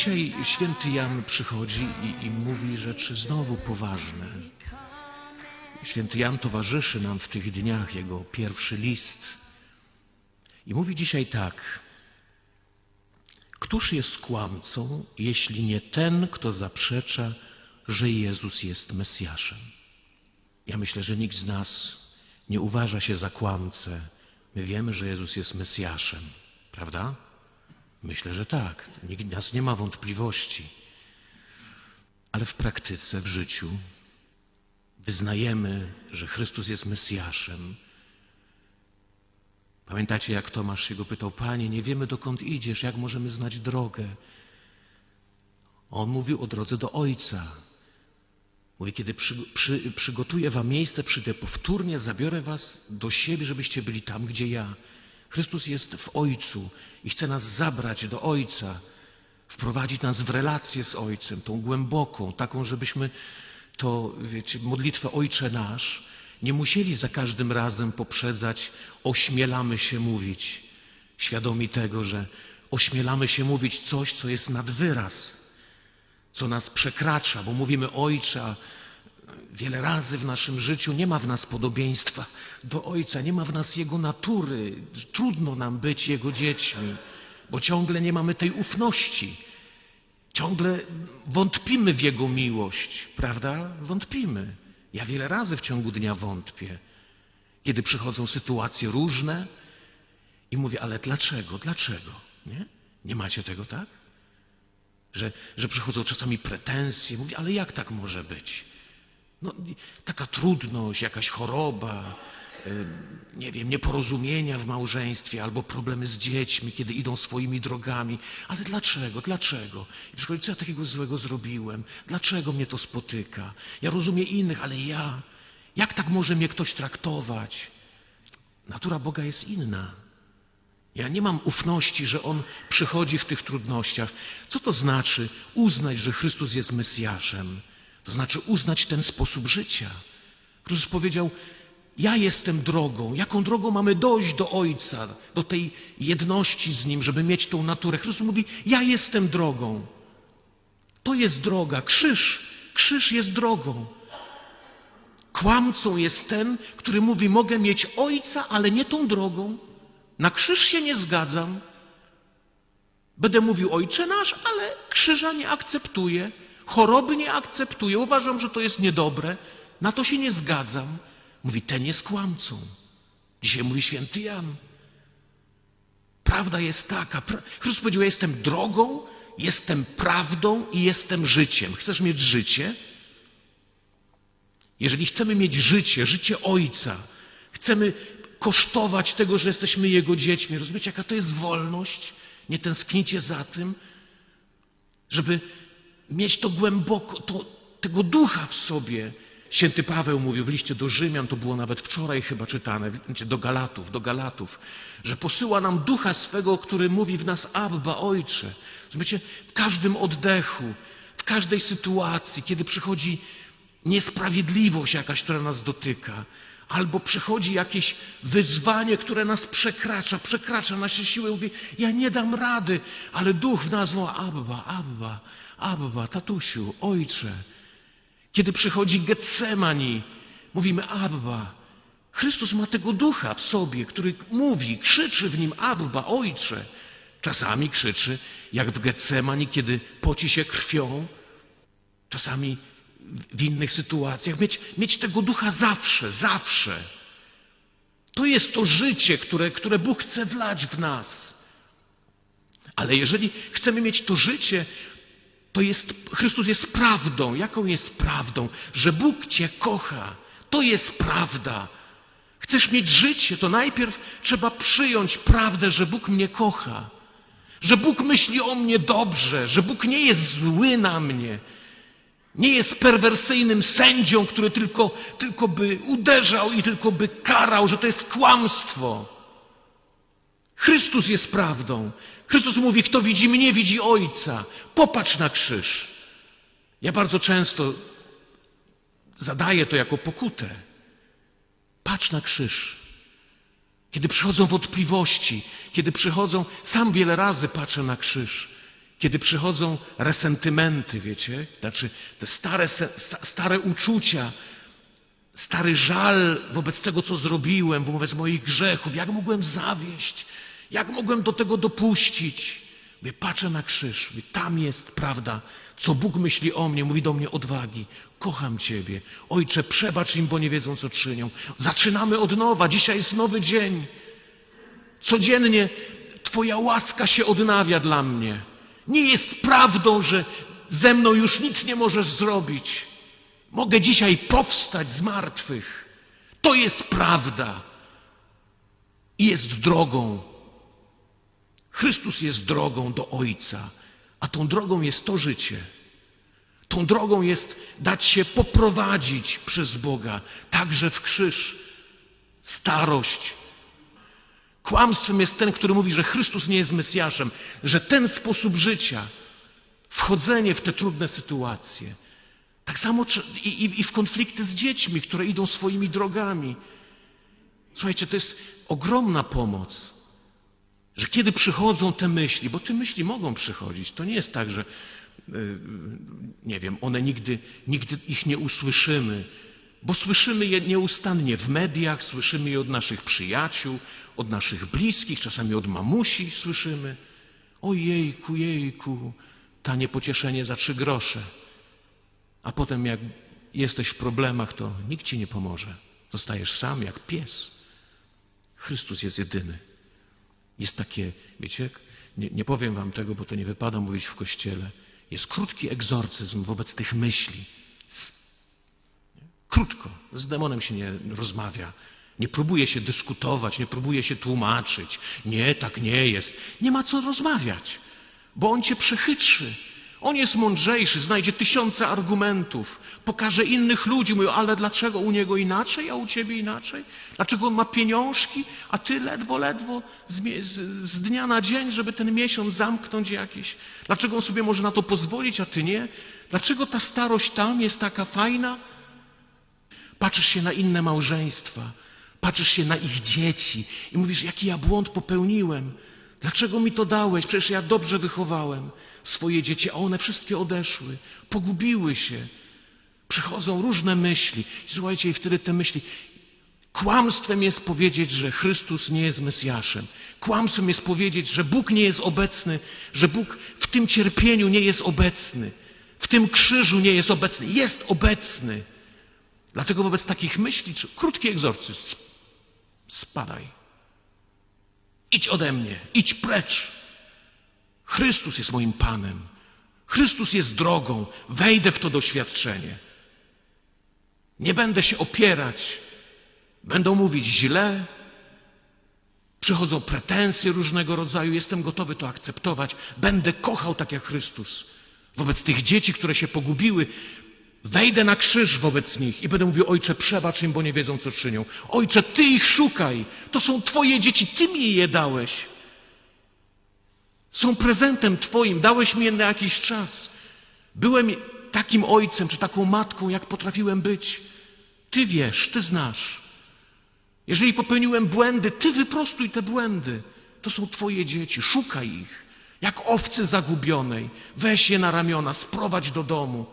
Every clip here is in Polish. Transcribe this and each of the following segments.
Dzisiaj święty Jan przychodzi i, i mówi rzeczy znowu poważne. Święty Jan towarzyszy nam w tych dniach, jego pierwszy list. I mówi dzisiaj tak. Któż jest kłamcą, jeśli nie ten, kto zaprzecza, że Jezus jest Mesjaszem? Ja myślę, że nikt z nas nie uważa się za kłamcę. My wiemy, że Jezus jest Mesjaszem, prawda? Myślę, że tak. Nikt nas nie ma wątpliwości. Ale w praktyce, w życiu wyznajemy, że Chrystus jest Mesjaszem. Pamiętacie, jak Tomasz się go pytał, Panie, nie wiemy dokąd idziesz, jak możemy znać drogę? On mówił o drodze do Ojca. Mówi, kiedy przy, przy, przygotuję wam miejsce, przyjdę powtórnie, zabiorę was do siebie, żebyście byli tam, gdzie ja. Chrystus jest w Ojcu i chce nas zabrać do Ojca, wprowadzić nas w relację z Ojcem, tą głęboką, taką, żebyśmy to, wiecie, modlitwę Ojcze Nasz nie musieli za każdym razem poprzedzać, ośmielamy się mówić, świadomi tego, że ośmielamy się mówić coś, co jest nad wyraz, co nas przekracza, bo mówimy Ojcze, wiele razy w naszym życiu nie ma w nas podobieństwa do Ojca, nie ma w nas Jego natury. Trudno nam być Jego dziećmi, bo ciągle nie mamy tej ufności. Ciągle wątpimy w Jego miłość, prawda? Wątpimy. Ja wiele razy w ciągu dnia wątpię, kiedy przychodzą sytuacje różne i mówię, ale dlaczego, dlaczego? Nie? Nie macie tego, tak? Że, że przychodzą czasami pretensje, mówię, ale jak tak może być? No, taka trudność, jakaś choroba, nie wiem, nieporozumienia w małżeństwie albo problemy z dziećmi, kiedy idą swoimi drogami. Ale dlaczego? Dlaczego? I przychodzi, co ja takiego złego zrobiłem? Dlaczego mnie to spotyka? Ja rozumiem innych, ale ja, jak tak może mnie ktoś traktować? Natura Boga jest inna. Ja nie mam ufności, że On przychodzi w tych trudnościach. Co to znaczy uznać, że Chrystus jest Mesjaszem? To znaczy uznać ten sposób życia. Chrystus powiedział, ja jestem drogą. Jaką drogą mamy dojść do Ojca, do tej jedności z Nim, żeby mieć tą naturę? Chrystus mówi, ja jestem drogą. To jest droga. Krzyż. Krzyż jest drogą. Kłamcą jest ten, który mówi, mogę mieć Ojca, ale nie tą drogą. Na krzyż się nie zgadzam. Będę mówił Ojcze nasz, ale krzyża nie akceptuję. Choroby nie akceptuję. Uważam, że to jest niedobre. Na to się nie zgadzam. Mówi, ten jest kłamcą. Dzisiaj mówi święty Jan. Prawda jest taka. Chrystus powiedział, ja jestem drogą, jestem prawdą i jestem życiem. Chcesz mieć życie? Jeżeli chcemy mieć życie, życie Ojca, chcemy kosztować tego, że jesteśmy Jego dziećmi, rozumiecie, jaka to jest wolność? Nie tęsknicie za tym, żeby mieć to głęboko, to, tego ducha w sobie, Święty Paweł mówił w liście do Rzymian, to było nawet wczoraj chyba czytane, do Galatów, do Galatów, że posyła nam ducha swego, który mówi w nas Abba, Ojcze. Rozumiecie? W każdym oddechu, w każdej sytuacji, kiedy przychodzi niesprawiedliwość jakaś, która nas dotyka, albo przychodzi jakieś wyzwanie, które nas przekracza, przekracza nasze siły, mówi, ja nie dam rady, ale duch w nas woła Abba, Abba, Abba, tatusiu, Ojcze. Kiedy przychodzi Getsemani, mówimy Abba. Chrystus ma tego ducha w sobie, który mówi, krzyczy w nim Abba, Ojcze. Czasami krzyczy, jak w Getsemani, kiedy poci się krwią. Czasami w innych sytuacjach. Mieć, mieć tego ducha zawsze, zawsze. To jest to życie, które, które Bóg chce wlać w nas. Ale jeżeli chcemy mieć to życie, to jest, Chrystus jest prawdą. Jaką jest prawdą? Że Bóg Cię kocha. To jest prawda. Chcesz mieć życie, to najpierw trzeba przyjąć prawdę, że Bóg mnie kocha. Że Bóg myśli o mnie dobrze, że Bóg nie jest zły na mnie. Nie jest perwersyjnym sędzią, który tylko, tylko by uderzał i tylko by karał, że to jest kłamstwo. Chrystus jest prawdą. Chrystus mówi, kto widzi mnie, widzi Ojca. Popatrz na krzyż. Ja bardzo często zadaję to jako pokutę. Patrz na krzyż. Kiedy przychodzą wątpliwości, kiedy przychodzą, sam wiele razy patrzę na krzyż Kiedy przychodzą resentymenty, wiecie, znaczy te stare, stare uczucia, stary żal wobec tego, co zrobiłem, wobec moich grzechów, jak mogłem zawieść, jak mogłem do tego dopuścić. Mówię, patrzę na krzyż, mówię, tam jest prawda, co Bóg myśli o mnie, mówi do mnie odwagi, kocham Ciebie. Ojcze, przebacz im, bo nie wiedzą, co czynią. Zaczynamy od nowa, dzisiaj jest nowy dzień. Codziennie Twoja łaska się odnawia dla mnie. Nie jest prawdą, że ze mną już nic nie możesz zrobić. Mogę dzisiaj powstać z martwych. To jest prawda. I jest drogą. Chrystus jest drogą do Ojca, a tą drogą jest to życie. Tą drogą jest dać się poprowadzić przez Boga, także w krzyż, starość. Kłamstwem jest ten, który mówi, że Chrystus nie jest Mesjaszem, że ten sposób życia, wchodzenie w te trudne sytuacje, tak samo i, i, i w konflikty z dziećmi, które idą swoimi drogami. Słuchajcie, to jest ogromna pomoc, że kiedy przychodzą te myśli, bo te myśli mogą przychodzić, to nie jest tak, że yy, nie wiem, one nigdy, nigdy ich nie usłyszymy, bo słyszymy je nieustannie w mediach, słyszymy je od naszych przyjaciół, od naszych bliskich, czasami od mamusi słyszymy. Ojejku, jejku, tanie pocieszenie za trzy grosze. A potem jak jesteś w problemach, to nikt ci nie pomoże. Zostajesz sam jak pies. Chrystus jest jedyny. Jest takie, wiecie, nie, nie powiem wam tego, bo to nie wypada mówić w kościele. Jest krótki egzorcyzm wobec tych myśli. Krótko. Z demonem się nie rozmawia. Nie próbuje się dyskutować, nie próbuje się tłumaczyć. Nie, tak nie jest. Nie ma co rozmawiać, bo on cię przechytrzy. On jest mądrzejszy, znajdzie tysiące argumentów, pokaże innych ludzi, mówią, ale dlaczego u niego inaczej, a u ciebie inaczej? Dlaczego on ma pieniążki, a ty ledwo, ledwo z, z, z dnia na dzień, żeby ten miesiąc zamknąć jakiś? Dlaczego on sobie może na to pozwolić, a ty nie? Dlaczego ta starość tam jest taka fajna? Patrzysz się na inne małżeństwa, patrzysz się na ich dzieci i mówisz, jaki ja błąd popełniłem. Dlaczego mi to dałeś? Przecież ja dobrze wychowałem swoje dzieci, a one wszystkie odeszły, pogubiły się. Przychodzą różne myśli. I słuchajcie, i wtedy te myśli. Kłamstwem jest powiedzieć, że Chrystus nie jest Mesjaszem. Kłamstwem jest powiedzieć, że Bóg nie jest obecny, że Bóg w tym cierpieniu nie jest obecny, w tym krzyżu nie jest obecny. Jest obecny. Dlatego wobec takich myśli, krótki egzorcyzm, spadaj. Idź ode mnie, idź precz. Chrystus jest moim Panem. Chrystus jest drogą. Wejdę w to doświadczenie. Nie będę się opierać. Będą mówić źle. Przychodzą pretensje różnego rodzaju. Jestem gotowy to akceptować. Będę kochał tak jak Chrystus. Wobec tych dzieci, które się pogubiły, Wejdę na krzyż wobec nich i będę mówił, Ojcze, przebacz im, bo nie wiedzą, co czynią. Ojcze, Ty ich szukaj. To są Twoje dzieci, Ty mi je dałeś. Są prezentem Twoim, dałeś mi je na jakiś czas. Byłem takim ojcem czy taką matką, jak potrafiłem być. Ty wiesz, Ty znasz. Jeżeli popełniłem błędy, Ty wyprostuj te błędy. To są Twoje dzieci, szukaj ich. Jak owcy zagubionej, weź je na ramiona, sprowadź do domu.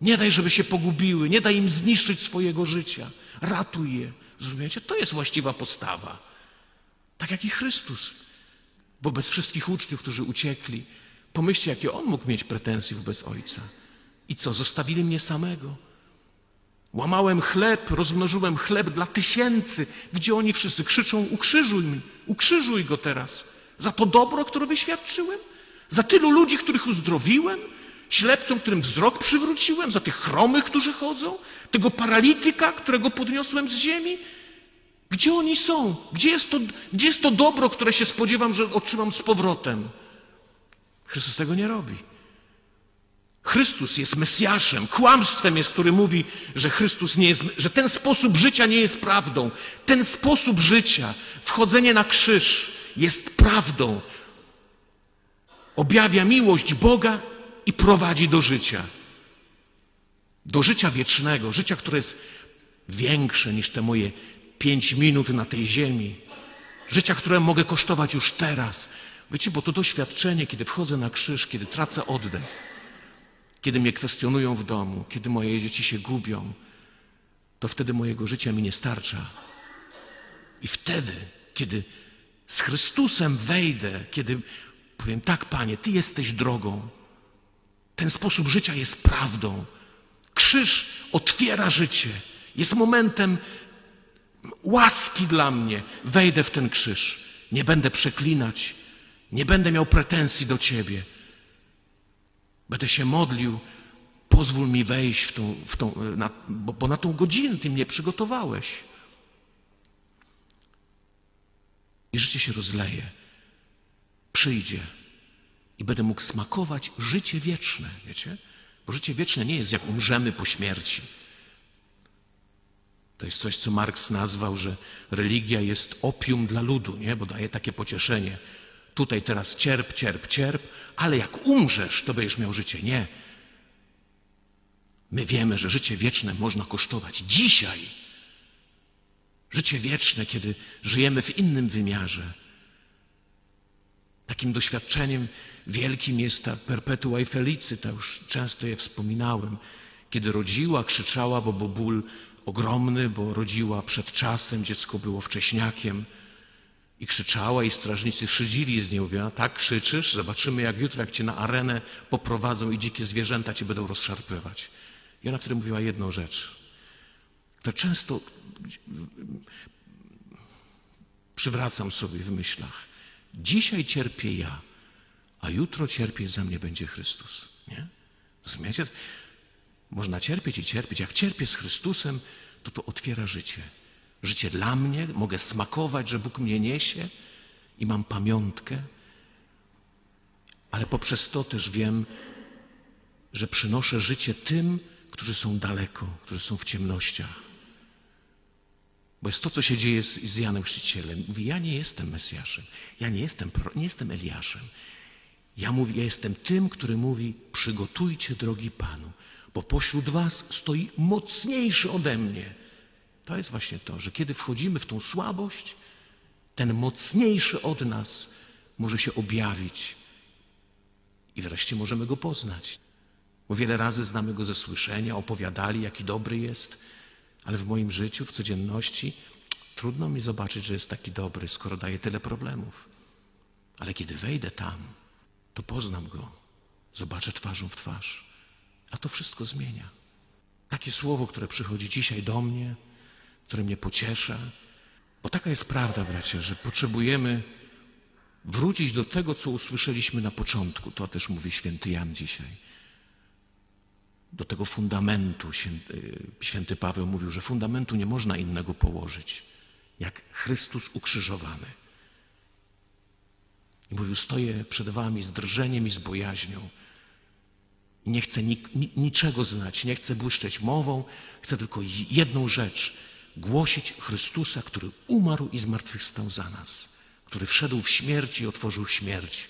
Nie daj, żeby się pogubiły, nie daj im zniszczyć swojego życia. Ratuj je. Zrozumiecie? To jest właściwa postawa. Tak jak i Chrystus wobec wszystkich uczniów, którzy uciekli. Pomyślcie, jakie on mógł mieć pretensje wobec Ojca. I co, zostawili mnie samego? Łamałem chleb, rozmnożyłem chleb dla tysięcy, gdzie oni wszyscy krzyczą: Ukrzyżuj mi, ukrzyżuj go teraz. Za to dobro, które wyświadczyłem? Za tylu ludzi, których uzdrowiłem? Ślepcom, którym wzrok przywróciłem, za tych chromych, którzy chodzą, tego paralityka, którego podniosłem z ziemi. Gdzie oni są? Gdzie jest to, gdzie jest to dobro, które się spodziewam, że otrzymam z powrotem? Chrystus tego nie robi. Chrystus jest Mesjaszem, kłamstwem jest, który mówi, że Chrystus nie jest, że ten sposób życia nie jest prawdą. Ten sposób życia, wchodzenie na krzyż jest prawdą. Objawia miłość Boga i prowadzi do życia. Do życia wiecznego, życia, które jest większe niż te moje pięć minut na tej ziemi. Życia, które mogę kosztować już teraz. Wiecie, bo to doświadczenie, kiedy wchodzę na krzyż, kiedy tracę oddech, kiedy mnie kwestionują w domu, kiedy moje dzieci się gubią, to wtedy mojego życia mi nie starcza. I wtedy, kiedy z Chrystusem wejdę, kiedy powiem tak, Panie, Ty jesteś drogą, ten sposób życia jest prawdą. Krzyż otwiera życie, jest momentem łaski dla mnie. Wejdę w ten krzyż. Nie będę przeklinać, nie będę miał pretensji do Ciebie. Będę się modlił, pozwól mi wejść w tą, w tą na, bo, bo na tą godzinę Ty mnie przygotowałeś. I życie się rozleje. Przyjdzie i będę mógł smakować życie wieczne, wiecie? Bo życie wieczne nie jest jak umrzemy po śmierci. To jest coś, co Marks nazwał, że religia jest opium dla ludu, nie? Bo daje takie pocieszenie. Tutaj teraz cierp, cierp, cierp, ale jak umrzesz, to będziesz miał życie. Nie. My wiemy, że życie wieczne można kosztować dzisiaj. Życie wieczne, kiedy żyjemy w innym wymiarze. Takim doświadczeniem wielkim jest ta perpetua i felicyta, już często je wspominałem, kiedy rodziła, krzyczała, bo był ból ogromny, bo rodziła przed czasem, dziecko było wcześniakiem i krzyczała i strażnicy szydzili z nią, mówiła, tak krzyczysz, zobaczymy jak jutro, jak cię na arenę poprowadzą i dzikie zwierzęta cię będą rozszarpywać. I ona wtedy mówiła jedną rzecz. To często przywracam sobie w myślach. Dzisiaj cierpię ja, a jutro cierpieć za mnie będzie Chrystus. Nie? Rozumiecie? Można cierpieć i cierpieć. Jak cierpię z Chrystusem, to to otwiera życie. Życie dla mnie, mogę smakować, że Bóg mnie niesie i mam pamiątkę, ale poprzez to też wiem, że przynoszę życie tym, którzy są daleko, którzy są w ciemnościach. Bo jest to, co się dzieje z, z Janem Chrzcicielem. Mówi, ja nie jestem Mesjaszem, ja nie jestem, nie jestem Eliaszem. Ja, mówię, ja jestem tym, który mówi, przygotujcie drogi Panu, bo pośród was stoi mocniejszy ode mnie. To jest właśnie to, że kiedy wchodzimy w tą słabość, ten mocniejszy od nas może się objawić i wreszcie możemy go poznać. Bo wiele razy znamy go ze słyszenia, opowiadali, jaki dobry jest, ale w moim życiu, w codzienności, trudno mi zobaczyć, że jest taki dobry, skoro daje tyle problemów. Ale kiedy wejdę tam, to poznam go, zobaczę twarzą w twarz, a to wszystko zmienia. Takie słowo, które przychodzi dzisiaj do mnie, które mnie pociesza, bo taka jest prawda, bracia, że potrzebujemy wrócić do tego, co usłyszeliśmy na początku. To też mówi święty Jan dzisiaj do tego fundamentu. Święty Paweł mówił, że fundamentu nie można innego położyć, jak Chrystus ukrzyżowany. I mówił, stoję przed wami z drżeniem i z bojaźnią. I nie chcę niczego znać, nie chcę błyszczeć mową, chcę tylko jedną rzecz, głosić Chrystusa, który umarł i zmartwychwstał za nas, który wszedł w śmierć i otworzył śmierć.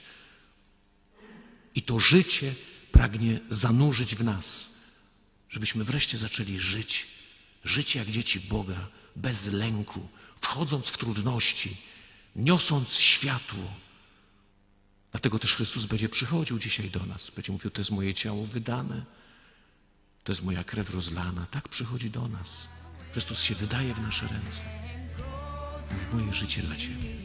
I to życie pragnie zanurzyć w nas, żebyśmy wreszcie zaczęli żyć, żyć jak dzieci Boga, bez lęku, wchodząc w trudności, niosąc światło. Dlatego też Chrystus będzie przychodził dzisiaj do nas, będzie mówił, to jest moje ciało wydane, to jest moja krew rozlana. Tak przychodzi do nas. Chrystus się wydaje w nasze ręce. Moje życie dla Ciebie.